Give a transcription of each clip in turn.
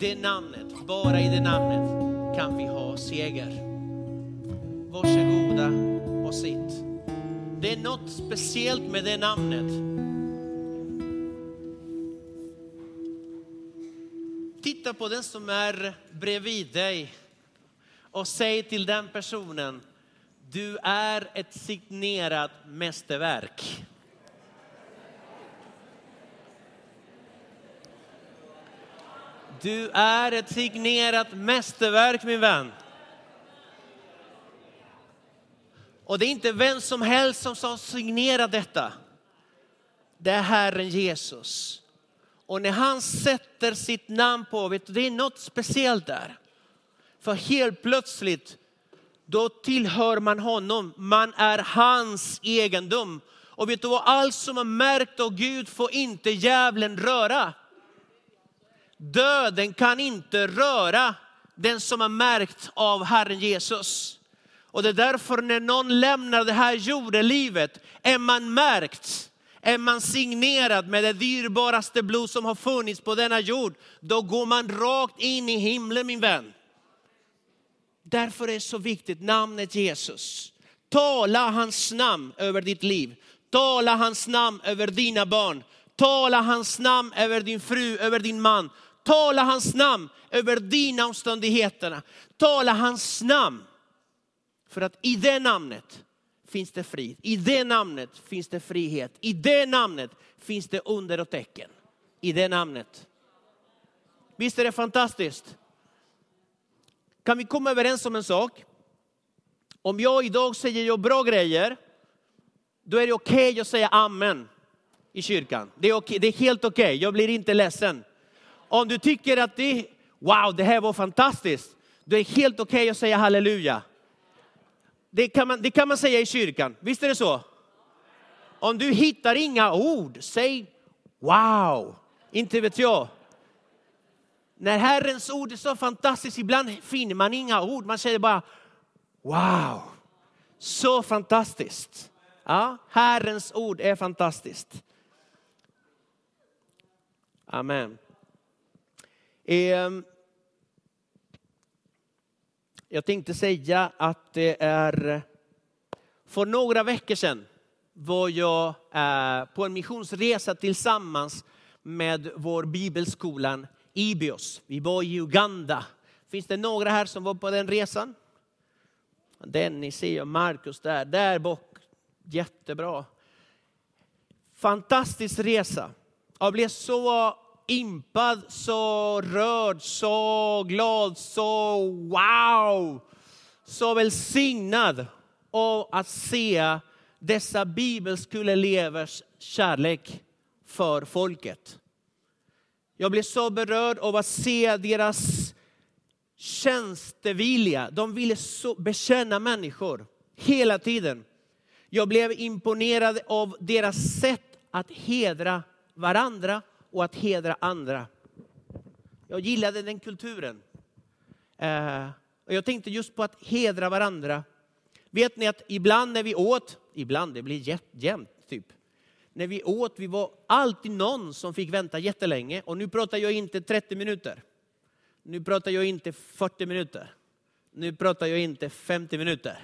det namnet, bara i det namnet kan vi ha seger. Varsågoda och sitt. Det är något speciellt med det namnet. Titta på den som är bredvid dig och säg till den personen, du är ett signerat mästerverk. Du är ett signerat mästerverk min vän. Och det är inte vem som helst som ska signera detta. Det är Herren Jesus. Och när han sätter sitt namn på, vet du, det är något speciellt där. För helt plötsligt, då tillhör man honom. Man är hans egendom. Och vet du vad, allt som är märkt av Gud får inte djävulen röra. Döden kan inte röra den som är märkt av Herren Jesus. Och det är därför när någon lämnar det här jordelivet är man märkt, är man signerad med det dyrbaraste blod som har funnits på denna jord. Då går man rakt in i himlen min vän. Därför är det så viktigt, namnet Jesus. Tala hans namn över ditt liv. Tala hans namn över dina barn. Tala hans namn över din fru, över din man. Tala hans namn över dina omständigheter. Tala hans namn. För att i det namnet finns det frid. I det namnet finns det frihet. I det namnet finns det under och tecken. I det namnet. Visst är det fantastiskt? Kan vi komma överens om en sak? Om jag idag säger jag bra grejer, då är det okej okay att säga amen i kyrkan. Det är, okay, det är helt okej, okay. jag blir inte ledsen. Om du tycker att det, wow, det här var fantastiskt, då är det helt okej okay att säga halleluja. Det kan, man, det kan man säga i kyrkan, visst är det så? Om du hittar inga ord, säg wow, inte vet jag. När Herrens ord är så fantastiskt, ibland finner man inga ord, man säger bara wow, så fantastiskt. Ja, Herrens ord är fantastiskt. Amen. Ehm, jag tänkte säga att det är, för några veckor sedan var jag eh, på en missionsresa tillsammans med vår bibelskolan Ibios. Vi var i Uganda. Finns det några här som var på den resan? Dennis ser jag, Markus där, där bak. Jättebra. Fantastisk resa. Jag blev så impad, så rörd, så glad, så wow! Så välsignad av att se dessa bibelskoleelevers kärlek för folket. Jag blev så berörd av att se deras tjänstevilja. De ville så bekänna människor hela tiden. Jag blev imponerad av deras sätt att hedra varandra och att hedra andra. Jag gillade den kulturen. Eh, och jag tänkte just på att hedra varandra. Vet ni att ibland när vi åt, ibland det blir jämt typ. När vi åt, vi var alltid någon som fick vänta jättelänge. Och nu pratar jag inte 30 minuter. Nu pratar jag inte 40 minuter. Nu pratar jag inte 50 minuter.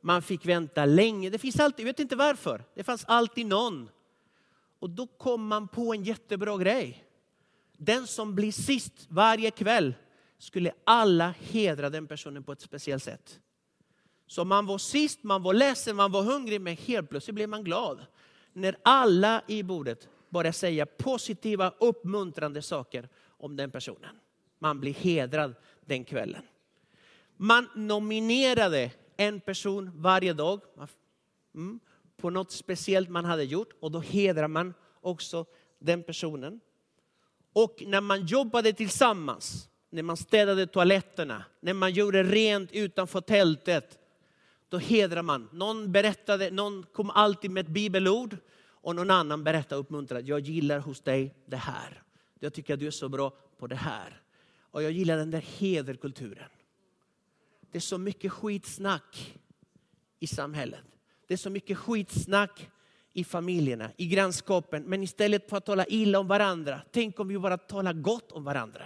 Man fick vänta länge. Det finns alltid, jag vet inte varför. Det fanns alltid någon och då kom man på en jättebra grej. Den som blir sist varje kväll skulle alla hedra den personen på ett speciellt sätt. Så man var sist, man var ledsen, man var hungrig, men helt plötsligt blev man glad. När alla i bordet började säga positiva, uppmuntrande saker om den personen. Man blir hedrad den kvällen. Man nominerade en person varje dag. Mm på något speciellt man hade gjort och då hedrar man också den personen. Och när man jobbade tillsammans, när man städade toaletterna, när man gjorde rent utanför tältet, då hedrar man. Någon berättade, någon kom alltid med ett bibelord och någon annan berättade uppmuntrande, jag gillar hos dig det här. Jag tycker att du är så bra på det här. Och jag gillar den där hederkulturen. Det är så mycket skitsnack i samhället. Det är så mycket skitsnack i familjerna, i grannskapen. Men istället för att tala illa om varandra, tänk om vi bara talar gott om varandra.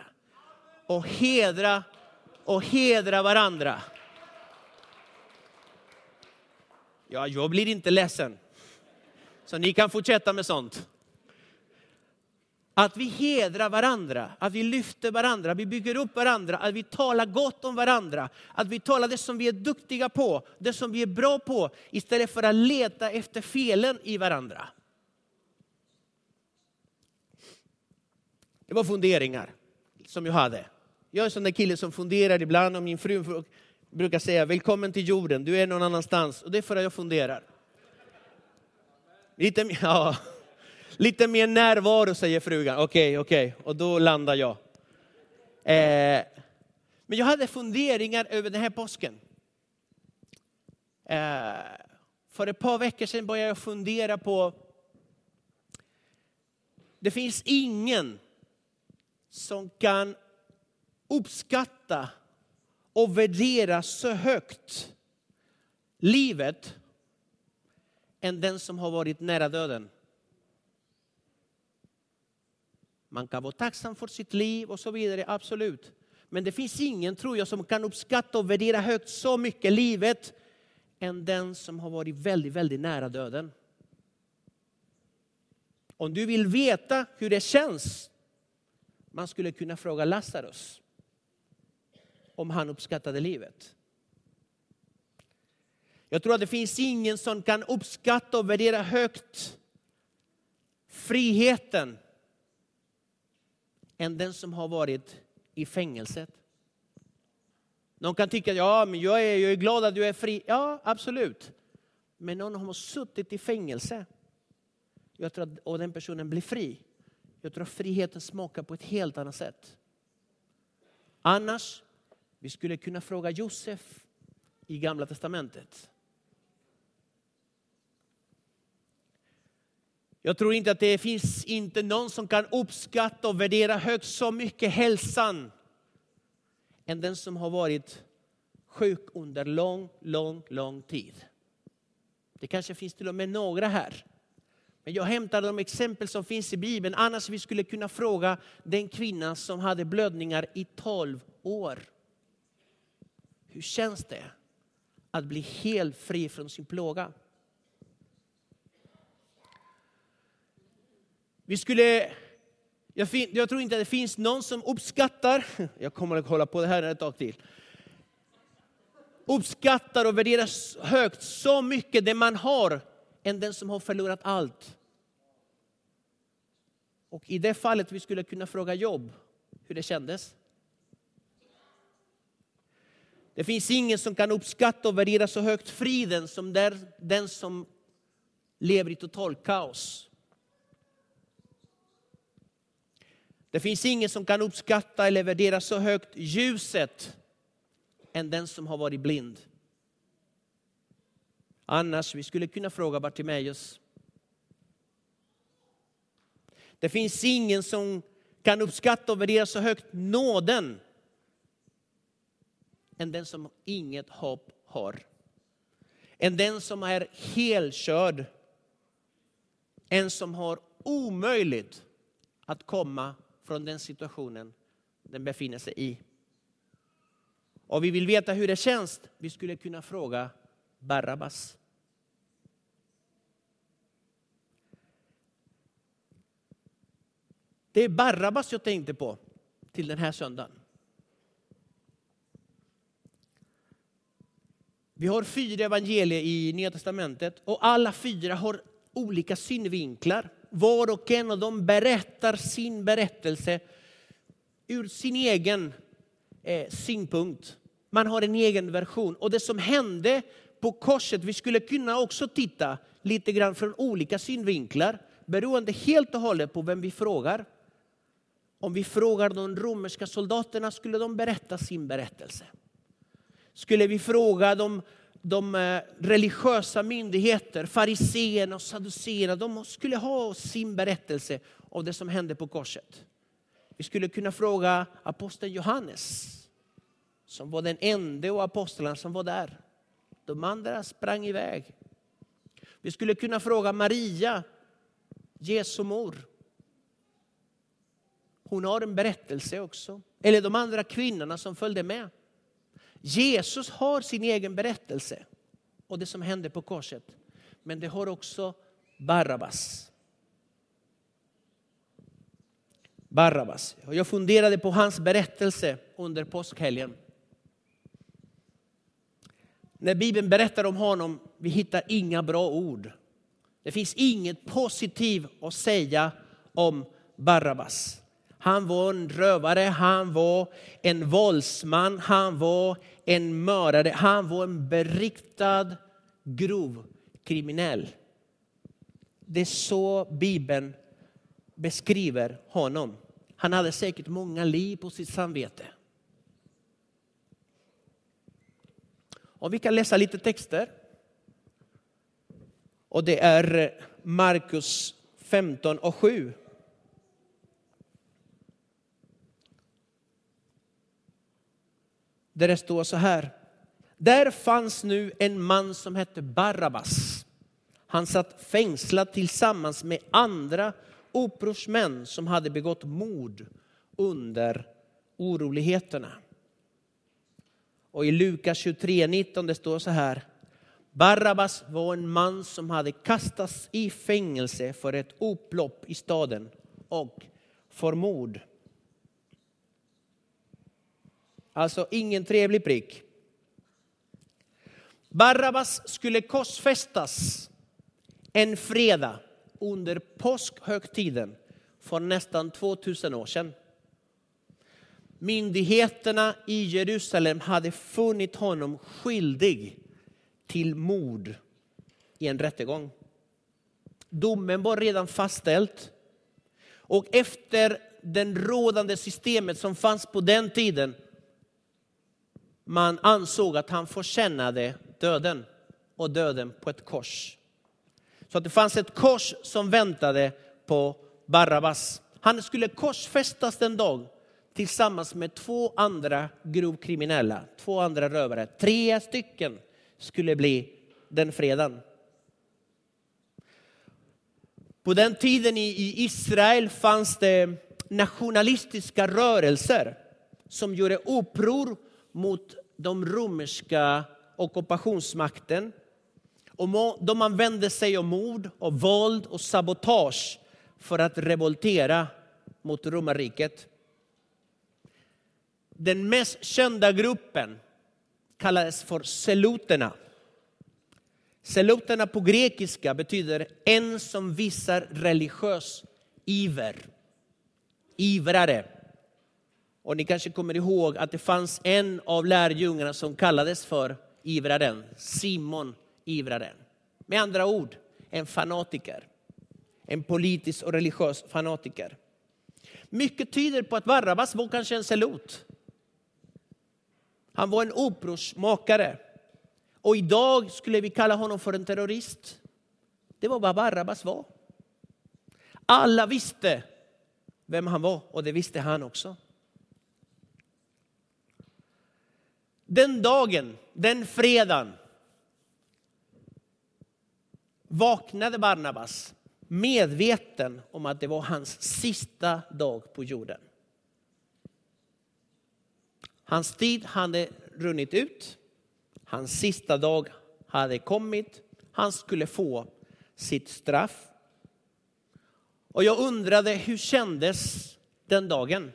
och hedra och hedra varandra. Ja, jag blir inte ledsen. Så ni kan fortsätta med sånt. Att vi hedrar varandra, att vi lyfter varandra, vi bygger upp varandra, att vi talar gott om varandra. Att vi talar det som vi är duktiga på, det som vi är bra på, istället för att leta efter felen i varandra. Det var funderingar som jag hade. Jag är en sån där kille som funderar ibland och min fru brukar säga välkommen till jorden, du är någon annanstans. Och det är för att jag funderar. Lite, ja, lite mer närvaro säger frugan. Okej, okay, okej, okay. och då landar jag. Eh, men jag hade funderingar över den här påsken. Eh, för ett par veckor sedan började jag fundera på, det finns ingen som kan uppskatta och värdera så högt livet än den som har varit nära döden. Man kan vara tacksam för sitt liv och så vidare, absolut. Men det finns ingen, tror jag, som kan uppskatta och värdera högt så mycket livet än den som har varit väldigt, väldigt nära döden. Om du vill veta hur det känns, man skulle kunna fråga Lazarus om han uppskattade livet. Jag tror att det finns ingen som kan uppskatta och värdera högt friheten än den som har varit i fängelset. Någon kan tycka, ja men jag är, jag är glad att du är fri. Ja, absolut. Men någon har suttit i fängelse jag tror att, och den personen blir fri. Jag tror att friheten smakar på ett helt annat sätt. Annars, vi skulle kunna fråga Josef i Gamla Testamentet. Jag tror inte att det finns inte någon som kan uppskatta och värdera högt så mycket hälsan än den som har varit sjuk under lång, lång, lång tid. Det kanske finns till och med några här. Men jag hämtar de exempel som finns i Bibeln. Annars vi skulle kunna fråga den kvinna som hade blödningar i 12 år. Hur känns det att bli helt fri från sin plåga? Vi skulle, jag, jag, tror inte att det finns någon som uppskattar, jag kommer att hålla på det här ett tag till, uppskattar och värderar högt så mycket det man har än den som har förlorat allt. Och i det fallet vi skulle kunna fråga Jobb hur det kändes. Det finns ingen som kan uppskatta och värdera så högt friden som den som lever i total kaos. Det finns ingen som kan uppskatta eller värdera så högt ljuset än den som har varit blind. Annars, vi skulle kunna fråga Bartimeus. Det finns ingen som kan uppskatta och värdera så högt nåden än den som inget hopp har. Än den som är helkörd. En som har omöjligt att komma från den situationen den befinner sig i. Och vi vill veta hur det känns. Vi skulle kunna fråga Barabbas. Det är Barabbas jag tänkte på till den här söndagen. Vi har fyra evangelier i Nya Testamentet och alla fyra har olika synvinklar. Var och en av dem berättar sin berättelse ur sin egen eh, synpunkt. Man har en egen version. Och det som hände på korset, vi skulle kunna också titta lite grann från olika synvinklar beroende helt och hållet på vem vi frågar. Om vi frågar de romerska soldaterna skulle de berätta sin berättelse. Skulle vi fråga de, de eh, religiösa myndigheter, fariseerna och saduceerna, de skulle ha sin berättelse av det som hände på korset. Vi skulle kunna fråga aposteln Johannes, som var den enda av apostlarna som var där. De andra sprang iväg. Vi skulle kunna fråga Maria, Jesu mor. Hon har en berättelse också. eller de andra kvinnorna som följde med. Jesus har sin egen berättelse och det som hände på korset. Men det har också Barabbas. Barabbas. Jag funderade på hans berättelse under påskhelgen. När Bibeln berättar om honom, vi hittar inga bra ord. Det finns inget positivt att säga om Barabbas. Han var en rövare, han var en våldsman, han var en mördare, han var en beriktad grov kriminell. Det är så Bibeln beskriver honom. Han hade säkert många liv på sitt samvete. Och vi kan läsa lite texter. Och det är Markus 15 och 7. Där det står så här. Där fanns nu en man som hette Barabbas. Han satt fängslad tillsammans med andra upprorsmän som hade begått mord under oroligheterna. Och i Lukas 23.19 det står så här. Barabbas var en man som hade kastats i fängelse för ett upplopp i staden och för mord. Alltså ingen trevlig prick. Barabbas skulle korsfästas en fredag under påskhögtiden för nästan 2000 år sedan. Myndigheterna i Jerusalem hade funnit honom skyldig till mord i en rättegång. Domen var redan fastställd. Och efter det rådande systemet som fanns på den tiden man ansåg att han förtjänade döden och döden på ett kors. Så att det fanns ett kors som väntade på Barabbas. Han skulle korsfästas den dag tillsammans med två andra grovkriminella, två andra rövare. Tre stycken skulle bli den fredagen. På den tiden i Israel fanns det nationalistiska rörelser som gjorde uppror mot de romerska ockupationsmakten. Och de använde sig av mord, och våld och sabotage för att revoltera mot romarriket. Den mest kända gruppen kallades för seloterna. Seloterna på grekiska betyder en som visar religiös iver. Ivrare. Och ni kanske kommer ihåg att det fanns en av lärjungarna som kallades för ivraren, Simon ivraren. Med andra ord, en fanatiker. En politisk och religiös fanatiker. Mycket tyder på att Barabbas var kanske en selot. Han var en upprorsmakare. Och idag skulle vi kalla honom för en terrorist. Det var vad Barabbas var. Alla visste vem han var och det visste han också. Den dagen, den fredagen, vaknade Barnabas medveten om att det var hans sista dag på jorden. Hans tid hade runnit ut. Hans sista dag hade kommit. Han skulle få sitt straff. Och jag undrade hur kändes den dagen?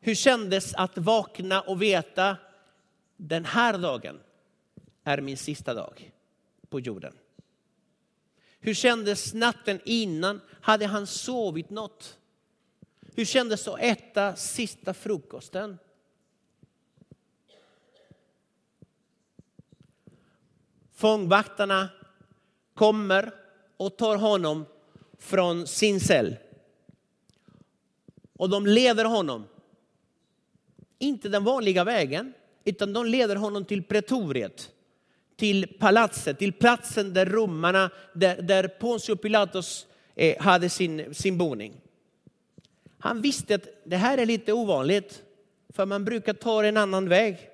Hur kändes att vakna och veta den här dagen är min sista dag på jorden? Hur kändes natten innan? Hade han sovit något? Hur kändes det att äta sista frukosten? Fångvaktarna kommer och tar honom från sin cell. Och de leder honom, inte den vanliga vägen, utan de leder honom till pretoriet, till palatset, till platsen där romarna, där, där Pontius Pilatus eh, hade sin, sin boning. Han visste att det här är lite ovanligt, för man brukar ta en annan väg.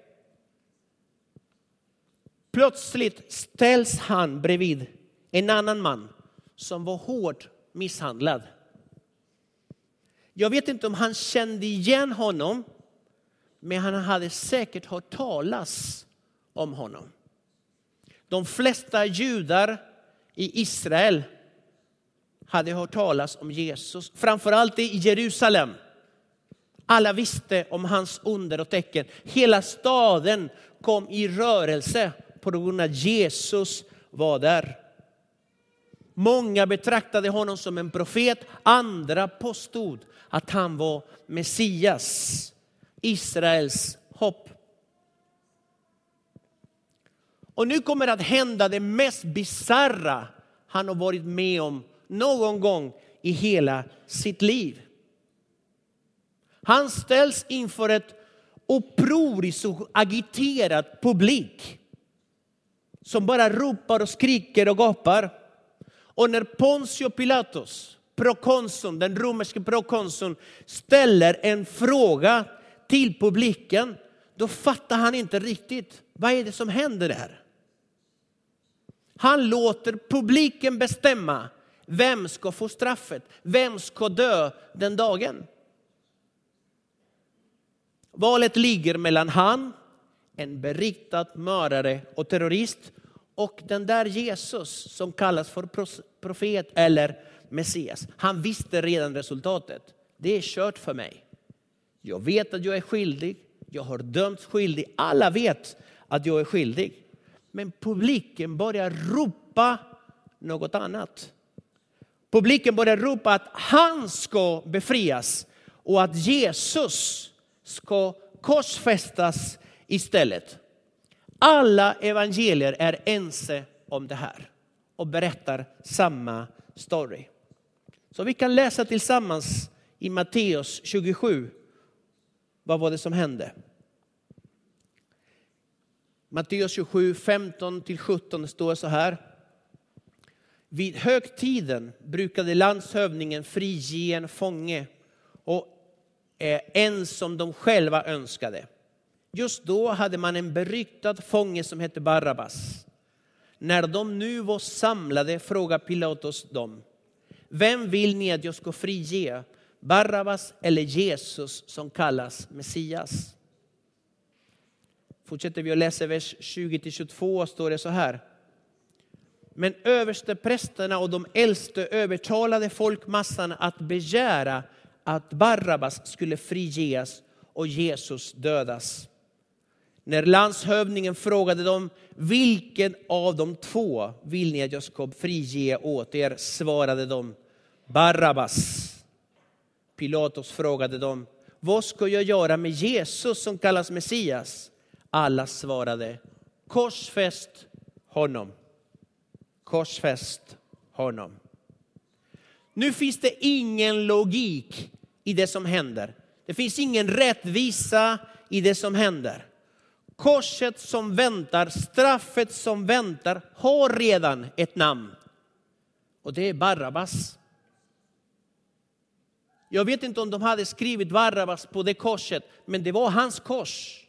Plötsligt ställs han bredvid en annan man som var hårt misshandlad. Jag vet inte om han kände igen honom men han hade säkert hört talas om honom. De flesta judar i Israel hade hört talas om Jesus, framförallt i Jerusalem. Alla visste om hans under och tecken. Hela staden kom i rörelse på grund av att Jesus var där. Många betraktade honom som en profet, andra påstod att han var Messias, Israels hopp. Och nu kommer det att hända det mest bizarra han har varit med om någon gång i hela sitt liv. Han ställs inför ett upproriskt och agiterat publik som bara ropar och skriker och gapar. Och när Pontius Pilatus, prokonsuln, den romerske prokonsuln, ställer en fråga till publiken, då fattar han inte riktigt vad är det som händer där. Han låter publiken bestämma vem ska få straffet, vem ska dö den dagen. Valet ligger mellan han, en beriktad mördare och terrorist och den där Jesus som kallas för profet eller Messias. Han visste redan resultatet. Det är kört för mig. Jag vet att jag är skyldig. Jag har dömts skyldig. Alla vet att jag är skyldig. Men publiken börjar ropa något annat. Publiken börjar ropa att han ska befrias och att Jesus ska korsfästas istället. Alla evangelier är ense om det här och berättar samma story. Så vi kan läsa tillsammans i Matteus 27. Vad var det som hände? Matteus 27, 15 17 står så här. Vid högtiden brukade landshövdingen frige en fånge och eh, en som de själva önskade. Just då hade man en beryktad fånge som hette Barabbas. När de nu var samlade frågade Pilatus dem. Vem vill ni att jag ska frige? Barabbas eller Jesus som kallas Messias? Fortsätter vi att läsa vers 20-22 står det så här. Men översteprästerna och de äldste övertalade folkmassan att begära att Barabbas skulle friges och Jesus dödas. När landshövdingen frågade dem, vilken av de två vill ni att jag ska frige åt er? svarade de, Barabbas. Pilatus frågade dem, vad ska jag göra med Jesus som kallas Messias? Alla svarade, korsfäst honom. Korsfäst honom. Nu finns det ingen logik i det som händer. Det finns ingen rättvisa i det som händer. Korset som väntar, straffet som väntar har redan ett namn. Och det är Barabbas. Jag vet inte om de hade skrivit Barabbas på det korset, men det var hans kors.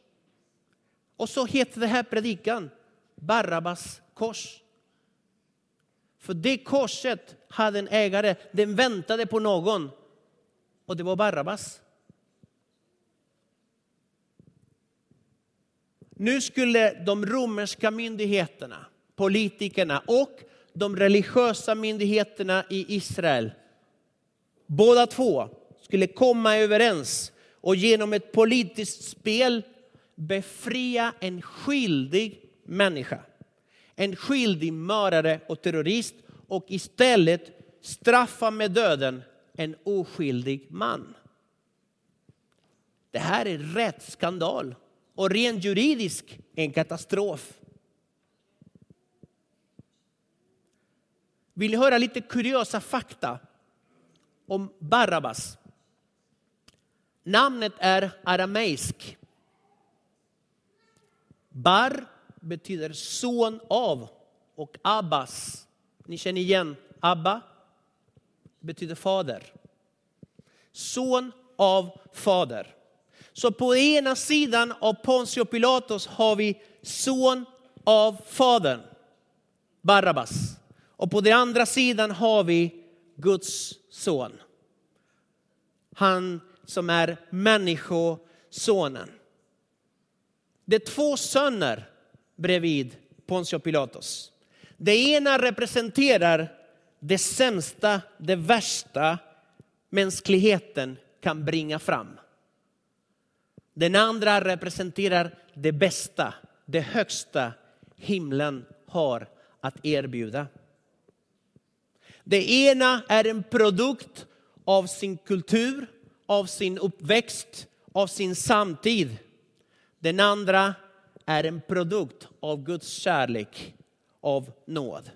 Och så heter det här predikan Barabbas kors. För det korset hade en ägare, den väntade på någon och det var Barabbas. Nu skulle de romerska myndigheterna, politikerna och de religiösa myndigheterna i Israel, båda två skulle komma överens och genom ett politiskt spel befria en skyldig människa. En skyldig mördare och terrorist och istället straffa med döden en oskyldig man. Det här är rätt skandal och rent juridisk en katastrof. Vill ni höra lite kuriosa fakta om Barabbas? Namnet är arameisk. Bar betyder son av och Abbas, ni känner igen Abba, betyder fader. Son av fader. Så på ena sidan av Pontius Pilatus har vi son av fadern, Barabbas. Och på den andra sidan har vi Guds son. Han som är människosonen. Det är två söner bredvid Pontius Pilatus. Det ena representerar det sämsta, det värsta mänskligheten kan bringa fram. Den andra representerar det bästa, det högsta himlen har att erbjuda. Det ena är en produkt av sin kultur, av sin uppväxt, av sin samtid. Den andra är en produkt av Guds kärlek, av nåd.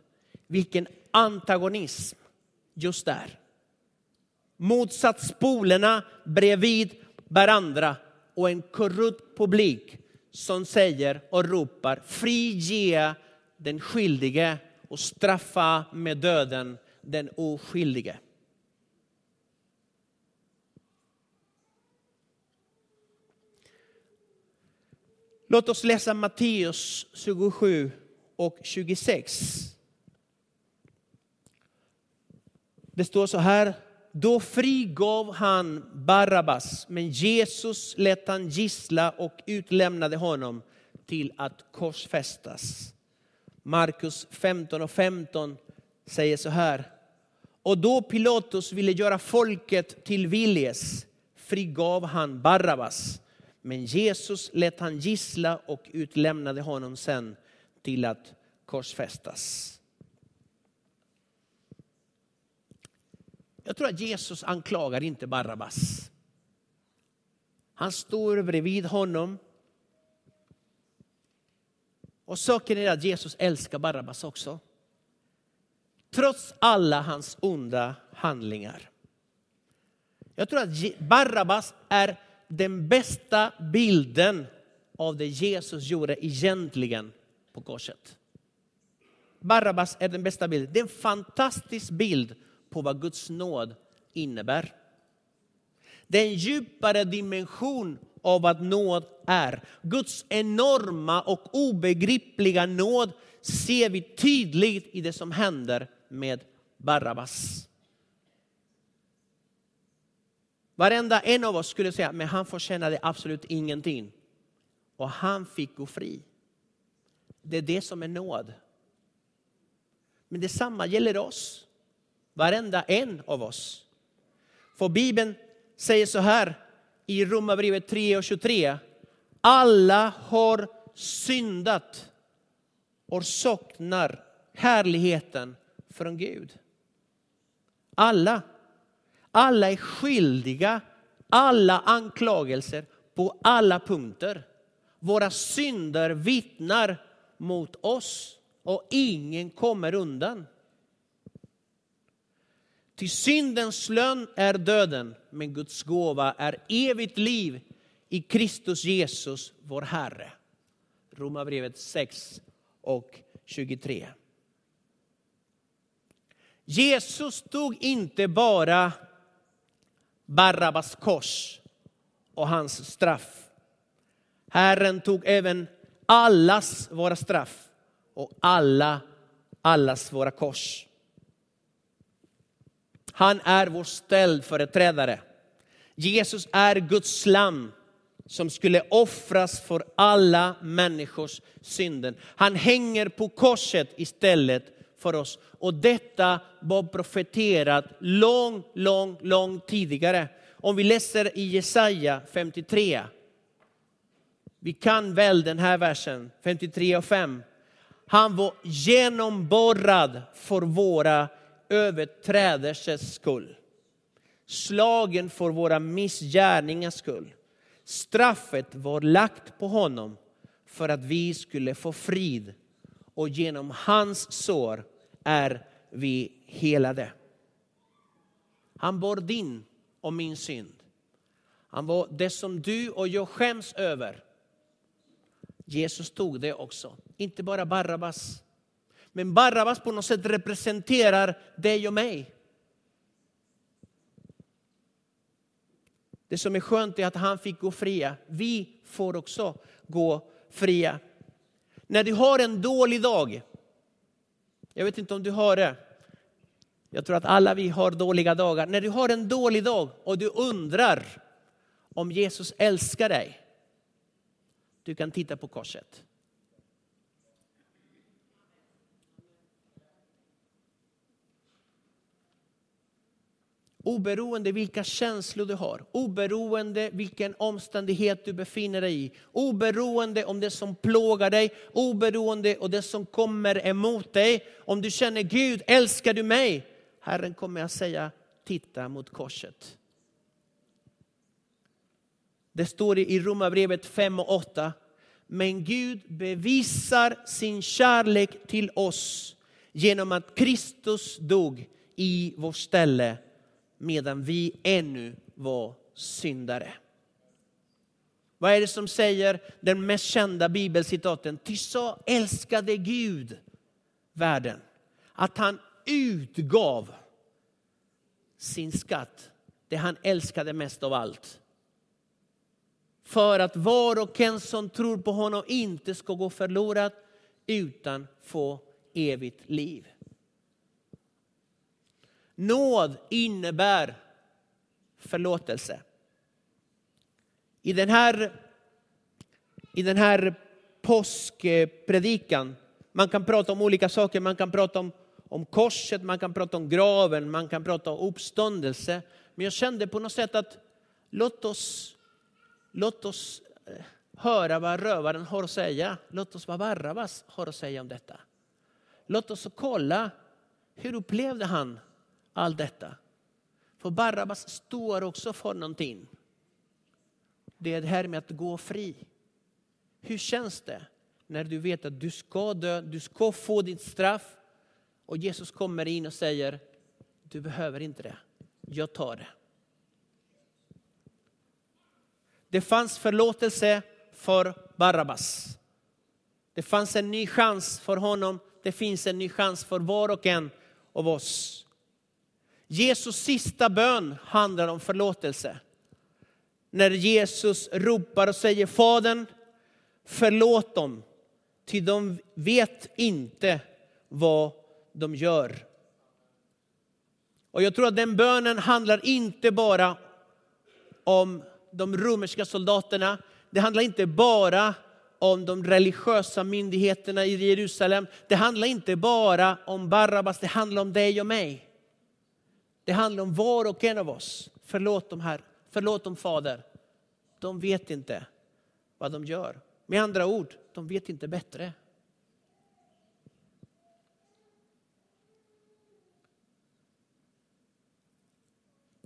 Vilken antagonism just där. Motsatspolerna bredvid varandra och en korrupt publik som säger och ropar frige den skyldige och straffa med döden den oskyldige. Låt oss läsa Matteus 27 och 26. Det står så här. Då frigav han Barabbas, men Jesus lät han gissla och utlämnade honom till att korsfästas. Markus 15 och 15 säger så här. Och då Pilatus ville göra folket till viljes frigav han Barabbas men Jesus lät han gissla och utlämnade honom sen till att korsfästas. Jag tror att Jesus anklagar inte Barabbas. Han står bredvid honom. Och saken är att Jesus älskar Barabbas också. Trots alla hans onda handlingar. Jag tror att Barabbas är den bästa bilden av det Jesus gjorde egentligen på korset. Barabbas är den bästa bilden. Det är en fantastisk bild på vad Guds nåd innebär. Det är en djupare dimension av vad nåd är. Guds enorma och obegripliga nåd ser vi tydligt i det som händer med Barabbas. Varenda en av oss skulle säga, men han förtjänade absolut ingenting. Och han fick gå fri. Det är det som är nåd. Men detsamma gäller oss. Varenda en av oss. För Bibeln säger så här i Romarbrevet 3 och 23. Alla har syndat och saknar härligheten från Gud. Alla. Alla är skyldiga alla anklagelser på alla punkter. Våra synder vittnar mot oss och ingen kommer undan. Till syndens lön är döden, men Guds gåva är evigt liv i Kristus Jesus, vår Herre. Romarbrevet 6 och 23. Jesus tog inte bara Barabbas kors och hans straff. Herren tog även allas våra straff och alla, allas våra kors. Han är vår ställföreträdare. Jesus är Guds lam som skulle offras för alla människors synden. Han hänger på korset istället för oss. Och detta var profeterat långt, långt, långt tidigare. Om vi läser i Jesaja 53. Vi kan väl den här versen, 53 och 5. Han var genomborrad för våra överträdelsers skull. Slagen för våra missgärningars skull. Straffet var lagt på honom för att vi skulle få frid och genom hans sår är vi helade. Han bar din och min synd. Han var det som du och jag skäms över. Jesus tog det också. Inte bara Barabbas. Men Barabbas på något sätt representerar dig och mig. Det som är skönt är att han fick gå fria. Vi får också gå fria. När du har en dålig dag, jag vet inte om du har det. Jag tror att alla vi har dåliga dagar. När du har en dålig dag och du undrar om Jesus älskar dig. Du kan titta på korset. Oberoende vilka känslor du har, oberoende vilken omständighet du befinner dig i, oberoende om det som plågar dig, oberoende om det som kommer emot dig. Om du känner Gud, älskar du mig? Herren kommer att säga, titta mot korset. Det står i Romarbrevet 5 och 8. Men Gud bevisar sin kärlek till oss genom att Kristus dog i vårt ställe medan vi ännu var syndare. Vad är det som säger den mest kända bibelcitaten? Ty så älskade Gud världen att han utgav sin skatt, det han älskade mest av allt. För att var och en som tror på honom inte ska gå förlorad utan få evigt liv. Nåd innebär förlåtelse. I den här, i den här påskpredikan, man kan prata om olika saker, man kan prata om, om korset, man kan prata om graven, man kan prata om uppståndelse. Men jag kände på något sätt att låt oss, låt oss eh, höra vad rövaren har att säga. Låt oss vad Barabbas har att säga om detta. Låt oss kolla hur upplevde han allt detta. För Barabbas står också för någonting. Det är det här med att gå fri. Hur känns det när du vet att du ska dö, du ska få ditt straff och Jesus kommer in och säger du behöver inte det, jag tar det. Det fanns förlåtelse för Barabbas. Det fanns en ny chans för honom. Det finns en ny chans för var och en av oss. Jesus sista bön handlar om förlåtelse. När Jesus ropar och säger Fadern, förlåt dem, ty de vet inte vad de gör. Och jag tror att den bönen handlar inte bara om de romerska soldaterna. Det handlar inte bara om de religiösa myndigheterna i Jerusalem. Det handlar inte bara om Barabbas, det handlar om dig och mig. Det handlar om var och en av oss. Förlåt dem här. Förlåt dem Fader. De vet inte vad de gör. Med andra ord, de vet inte bättre.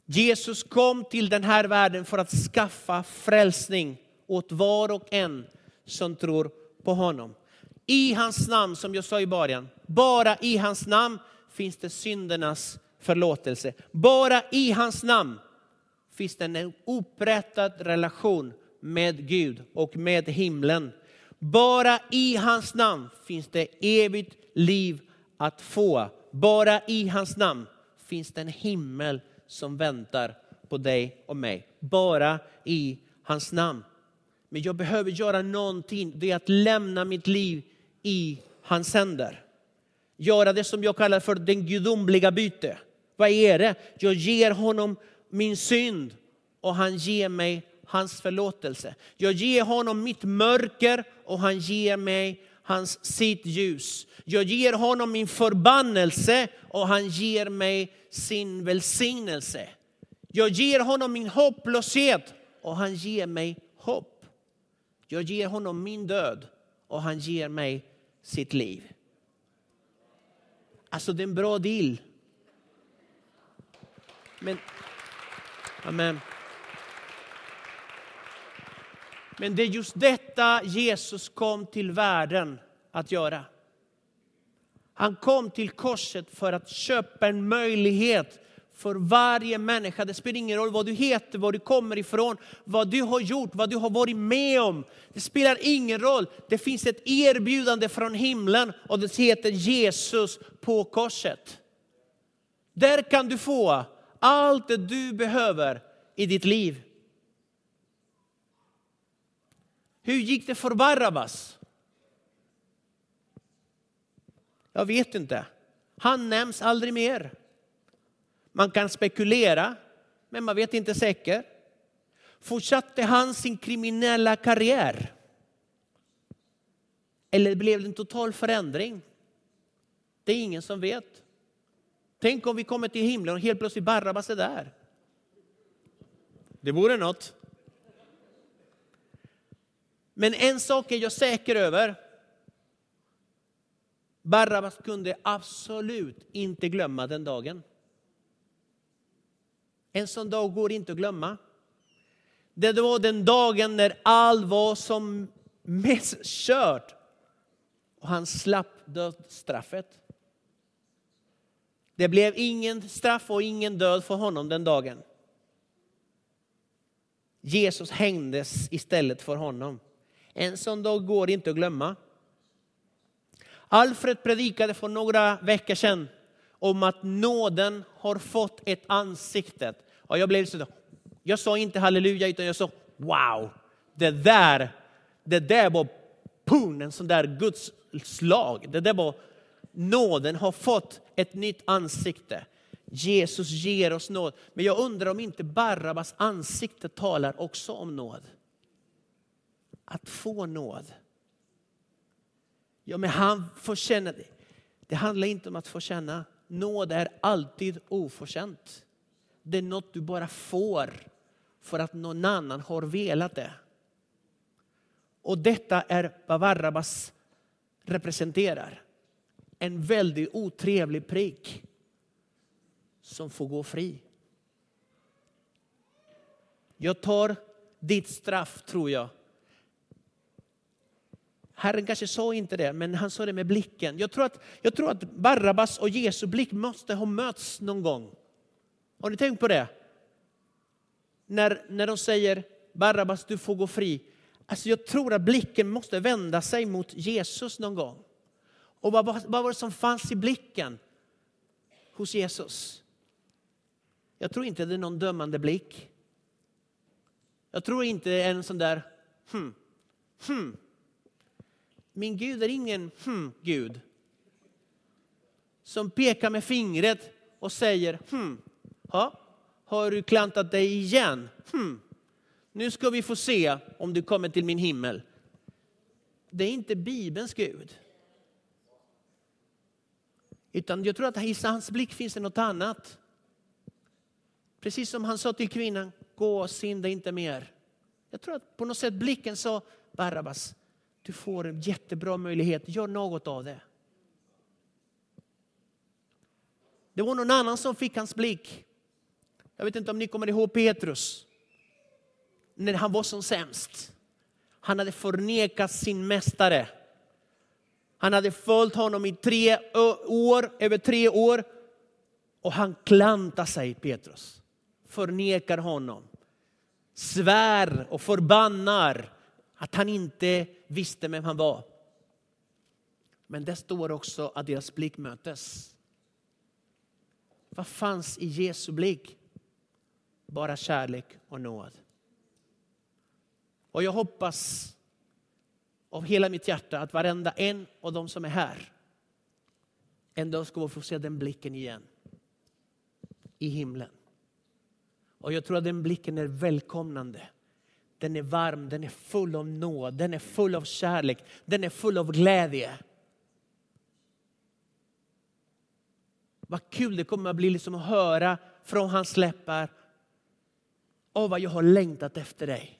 Jesus kom till den här världen för att skaffa frälsning åt var och en som tror på honom. I hans namn, som jag sa i början, bara i hans namn finns det syndernas förlåtelse. Bara i hans namn finns det en upprättad relation med Gud och med himlen. Bara i hans namn finns det evigt liv att få. Bara i hans namn finns det en himmel som väntar på dig och mig. Bara i hans namn. Men jag behöver göra någonting, det är att lämna mitt liv i hans händer. Göra det som jag kallar för den gudomliga byte. Vad är det? Jag ger honom min synd och han ger mig hans förlåtelse. Jag ger honom mitt mörker och han ger mig hans sitt ljus. Jag ger honom min förbannelse och han ger mig sin välsignelse. Jag ger honom min hopplöshet och han ger mig hopp. Jag ger honom min död och han ger mig sitt liv. Alltså det är en bra deal. Men, amen. Men det är just detta Jesus kom till världen att göra. Han kom till korset för att köpa en möjlighet för varje människa. Det spelar ingen roll vad du heter, var du kommer ifrån, vad du har gjort, vad du har varit med om. Det spelar ingen roll. Det finns ett erbjudande från himlen och det heter Jesus på korset. Där kan du få allt det du behöver i ditt liv. Hur gick det för Barabbas? Jag vet inte. Han nämns aldrig mer. Man kan spekulera, men man vet inte säkert. Fortsatte han sin kriminella karriär? Eller blev det en total förändring? Det är ingen som vet. Tänk om vi kommer till himlen och helt plötsligt Barabbas är där. Det vore något. Men en sak är jag säker över. Barabbas kunde absolut inte glömma den dagen. En sån dag går inte att glömma. Det var den dagen när allt var som mest kört. Och han slapp dödsstraffet. Det blev ingen straff och ingen död för honom den dagen. Jesus hängdes istället för honom. En sån dag går inte att glömma. Alfred predikade för några veckor sedan om att nåden har fått ett ansikte. Och jag blev så jag sa inte halleluja utan jag sa wow. Det där, det där var pun, en sån där Guds slag. Det där var nåden har fått ett nytt ansikte. Jesus ger oss nåd. Men jag undrar om inte Barabbas ansikte talar också om nåd. Att få nåd. Ja, men han får känna det. Det handlar inte om att få känna. Nåd är alltid oförtjänt. Det är något du bara får för att någon annan har velat det. Och detta är vad Barabbas representerar. En väldigt otrevlig prick som får gå fri. Jag tar ditt straff, tror jag. Herren kanske sa inte det, men han sa det med blicken. Jag tror att, jag tror att Barabbas och Jesu blick måste ha mötts någon gång. Har ni tänkt på det? När, när de säger Barabbas, du får gå fri. Alltså jag tror att blicken måste vända sig mot Jesus någon gång. Och vad, vad var det som fanns i blicken hos Jesus? Jag tror inte det är någon dömande blick. Jag tror inte det är en sån där, hmm, hmm. Min Gud är ingen hmm, Gud. Som pekar med fingret och säger, hmm, ha, har du klantat dig igen? Hmm. Nu ska vi få se om du kommer till min himmel. Det är inte Bibelns Gud. Utan jag tror att i hans blick finns det något annat. Precis som han sa till kvinnan, gå och synda inte mer. Jag tror att på något sätt blicken sa, Barabbas, du får en jättebra möjlighet, gör något av det. Det var någon annan som fick hans blick. Jag vet inte om ni kommer ihåg Petrus. När han var som sämst. Han hade förnekat sin mästare. Han hade följt honom i tre år, över tre år. Och han klantar sig, Petrus. Förnekar honom. Svär och förbannar att han inte visste vem han var. Men det står också att deras blick mötes. Vad fanns i Jesu blick? Bara kärlek och nåd. Och jag hoppas av hela mitt hjärta att varenda en av de som är här en dag ska få se den blicken igen i himlen. Och jag tror att den blicken är välkomnande. Den är varm, den är full av nåd, den är full av kärlek, den är full av glädje. Vad kul det kommer att bli liksom att höra från hans läppar. Åh, vad jag har längtat efter dig.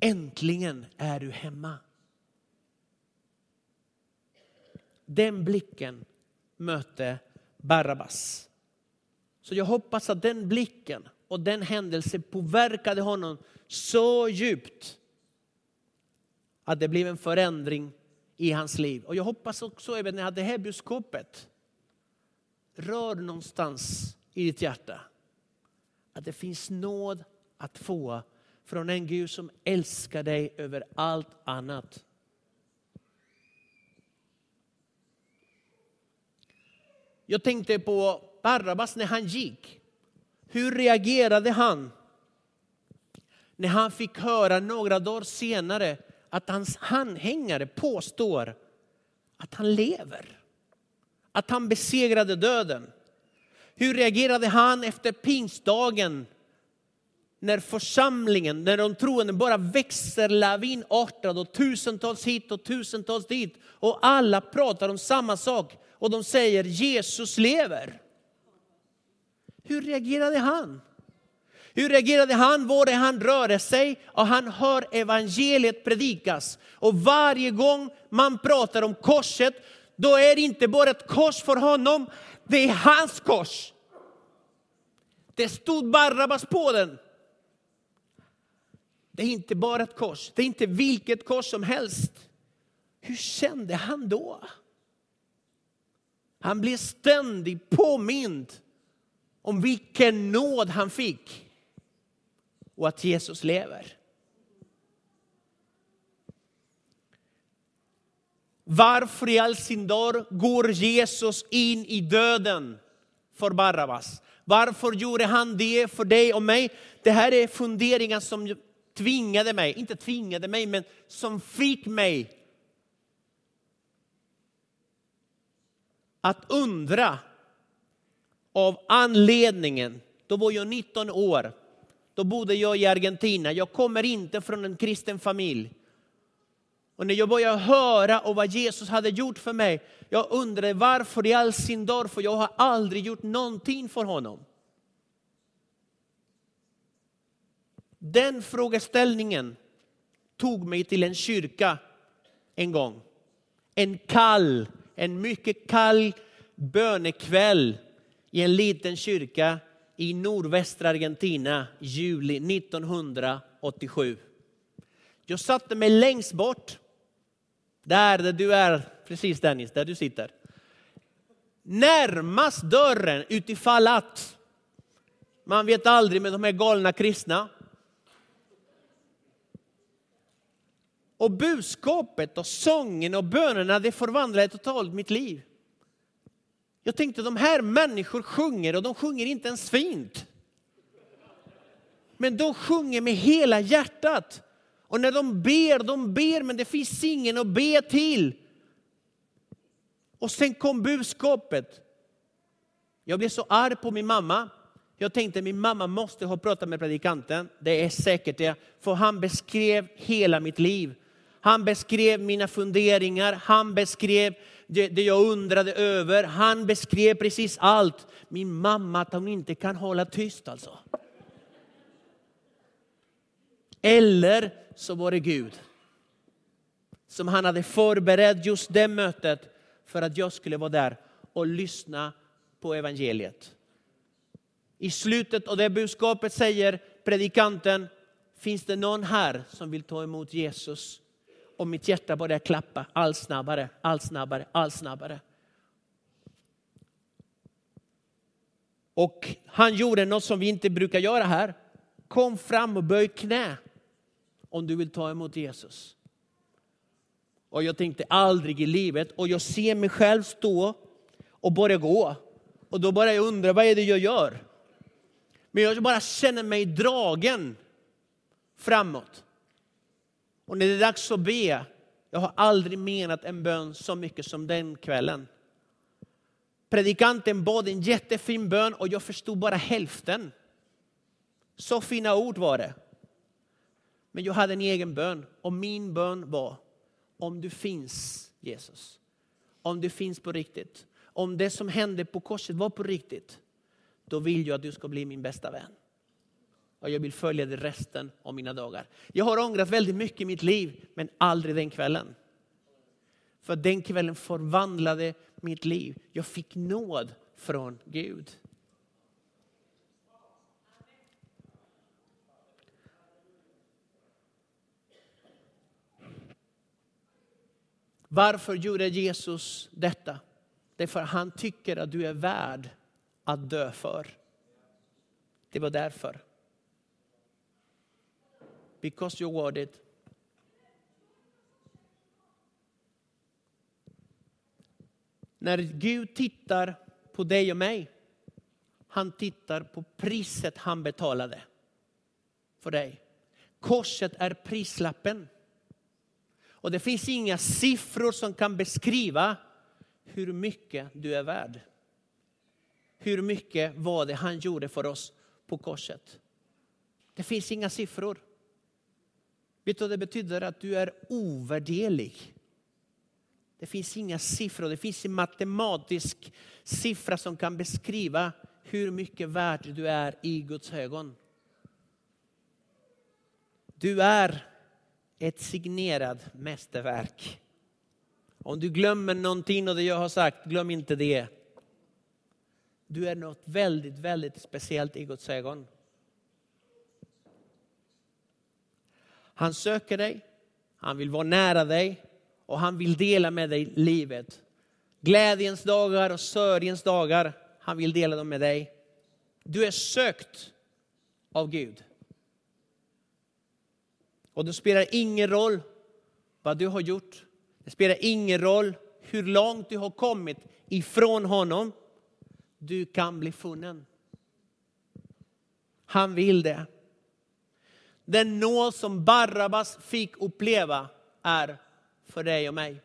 Äntligen är du hemma. Den blicken mötte Barabbas. Så jag hoppas att den blicken och den händelsen påverkade honom så djupt att det blev en förändring i hans liv. Och jag hoppas också även att det här budskapet rör någonstans i ditt hjärta. Att det finns nåd att få från en Gud som älskar dig över allt annat. Jag tänkte på Barabbas när han gick. Hur reagerade han? När han fick höra några dagar senare att hans anhängare påstår att han lever. Att han besegrade döden. Hur reagerade han efter pingstdagen när församlingen, när de troende bara växer lavinartat och tusentals hit och tusentals dit och alla pratar om samma sak och de säger Jesus lever. Hur reagerade han? Hur reagerade han? Var det han rörde sig och han hör evangeliet predikas. Och varje gång man pratar om korset, då är det inte bara ett kors för honom, det är hans kors. Det stod Barabbas på den. Det är inte bara ett kors, det är inte vilket kors som helst. Hur kände han då? Han blev ständigt påmind om vilken nåd han fick och att Jesus lever. Varför i all sin dar går Jesus in i döden för Barabbas? Varför gjorde han det för dig och mig? Det här är funderingar som tvingade mig, inte tvingade mig, men som fick mig att undra av anledningen. Då var jag 19 år. Då bodde jag i Argentina. Jag kommer inte från en kristen familj. Och när jag började höra om vad Jesus hade gjort för mig, jag undrade varför i all sin dag, för jag har aldrig gjort någonting för honom. Den frågeställningen tog mig till en kyrka en gång. En kall, en mycket kall bönekväll i en liten kyrka i nordvästra Argentina, juli 1987. Jag satte mig längst bort, där, där du är, precis Dennis, där du sitter. Närmast dörren utifall att, man vet aldrig med de här galna kristna, Och budskapet och sången och bönerna det förvandlade totalt mitt liv. Jag tänkte de här människor sjunger och de sjunger inte ens fint. Men de sjunger med hela hjärtat. Och när de ber, de ber men det finns ingen att be till. Och sen kom budskapet. Jag blev så arg på min mamma. Jag tänkte min mamma måste ha pratat med predikanten. Det är säkert det. För han beskrev hela mitt liv. Han beskrev mina funderingar, han beskrev det, det, jag undrade över. Han beskrev precis allt. Min mamma, att hon inte kan hålla tyst alltså. Eller så var det Gud som han hade förberett just det mötet för att jag skulle vara där och lyssna på evangeliet. I slutet av det budskapet säger predikanten, finns det någon här som vill ta emot Jesus och mitt hjärta började klappa allt snabbare, allt snabbare, allt snabbare. Och han gjorde något som vi inte brukar göra här. Kom fram och böj knä om du vill ta emot Jesus. Och jag tänkte aldrig i livet och jag ser mig själv stå och börja gå. Och då börjar jag undra, vad är det jag gör? Men jag bara känner mig dragen framåt. Och när det är dags att be, jag har aldrig menat en bön så mycket som den kvällen. Predikanten bad en jättefin bön och jag förstod bara hälften. Så fina ord var det. Men jag hade en egen bön och min bön var om du finns Jesus. Om du finns på riktigt. Om det som hände på korset var på riktigt. Då vill jag att du ska bli min bästa vän och jag vill följa det resten av mina dagar. Jag har ångrat väldigt mycket i mitt liv, men aldrig den kvällen. För den kvällen förvandlade mitt liv. Jag fick nåd från Gud. Varför gjorde Jesus detta? Det är för att han tycker att du är värd att dö för. Det var därför because you worth it. När Gud tittar på dig och mig, han tittar på priset han betalade för dig. Korset är prislappen. Och det finns inga siffror som kan beskriva hur mycket du är värd. Hur mycket var det han gjorde för oss på korset? Det finns inga siffror. Vet du vad det betyder? Att du är ovärderlig. Det finns inga siffror, det finns en matematisk siffra som kan beskriva hur mycket värd du är i Guds ögon. Du är ett signerat mästerverk. Om du glömmer någonting av det jag har sagt, glöm inte det. Du är något väldigt, väldigt speciellt i Guds ögon. Han söker dig, han vill vara nära dig och han vill dela med dig livet. Glädjens dagar och sörjens dagar, han vill dela dem med dig. Du är sökt av Gud. Och det spelar ingen roll vad du har gjort. Det spelar ingen roll hur långt du har kommit ifrån honom. Du kan bli funnen. Han vill det. Den nåd som Barabbas fick uppleva är för dig och mig.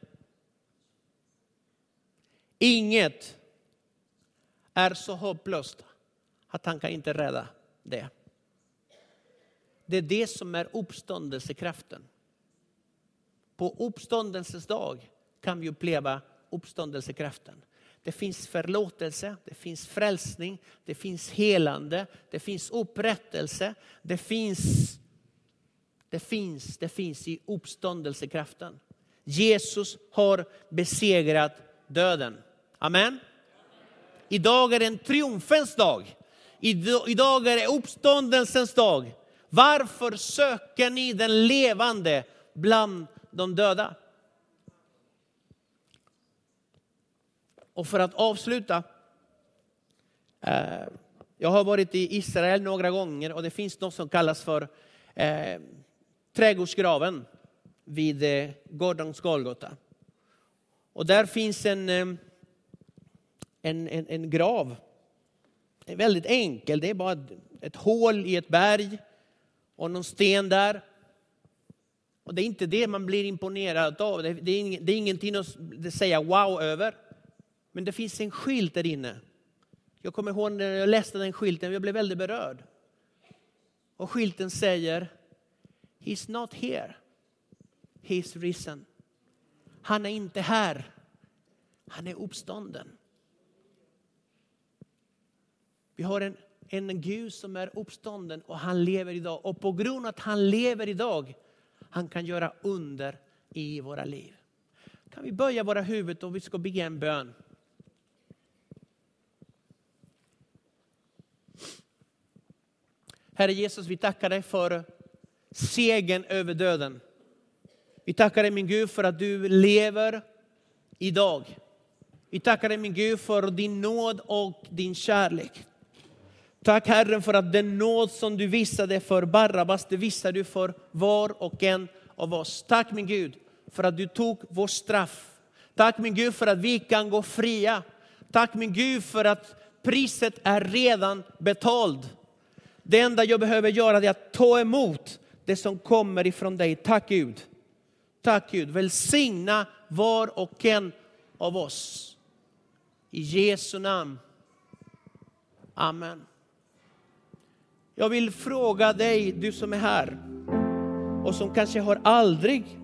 Inget är så hopplöst att han kan inte rädda det. Det är det som är uppståndelsekraften. På uppståndelsens dag kan vi uppleva uppståndelsekraften. Det finns förlåtelse, det finns frälsning, det finns helande, det finns upprättelse, det finns, det finns, det finns i uppståndelsekraften. Jesus har besegrat döden. Amen. Idag är det en triumfens dag. Idag är det uppståndelsens dag. Varför söker ni den levande bland de döda? Och för att avsluta. Eh, jag har varit i Israel några gånger och det finns något som kallas för eh, trädgårdsgraven vid eh, Gordons Golgata. Och där finns en, eh, en, en, en grav. Väldigt enkel, det är bara ett, hål i ett berg och någon sten där. Och det är inte det man blir imponerad av. Det, är, det är ingenting att säga wow över. Men det finns en skylt där inne. Jag kommer ihåg när jag läste den skylten, jag blev väldigt berörd. Och skylten säger He's not here. He's risen. Han är inte här. Han är uppstånden. Vi har en en Gud som är uppstånden och han lever idag. Och på grund av att han lever idag, han kan göra under i våra liv. Kan vi böja våra huvud och vi ska be en bön. Herre Jesus, vi tackar dig för segern över döden. Vi tackar dig min Gud för att du lever idag. Vi tackar dig min Gud för din nåd och din kärlek. Tack Herren för att den nåd som du visade för Barabbas, det visar du för var och en av oss. Tack min Gud för att du tog vårt straff. Tack min Gud för att vi kan gå fria. Tack min Gud för att priset är redan betalt. Det enda jag behöver göra är att ta emot det som kommer ifrån dig. Tack Gud. Tack Gud. Välsigna var och en av oss. I Jesu namn. Amen. Jag vill fråga dig, du som är här och som kanske har aldrig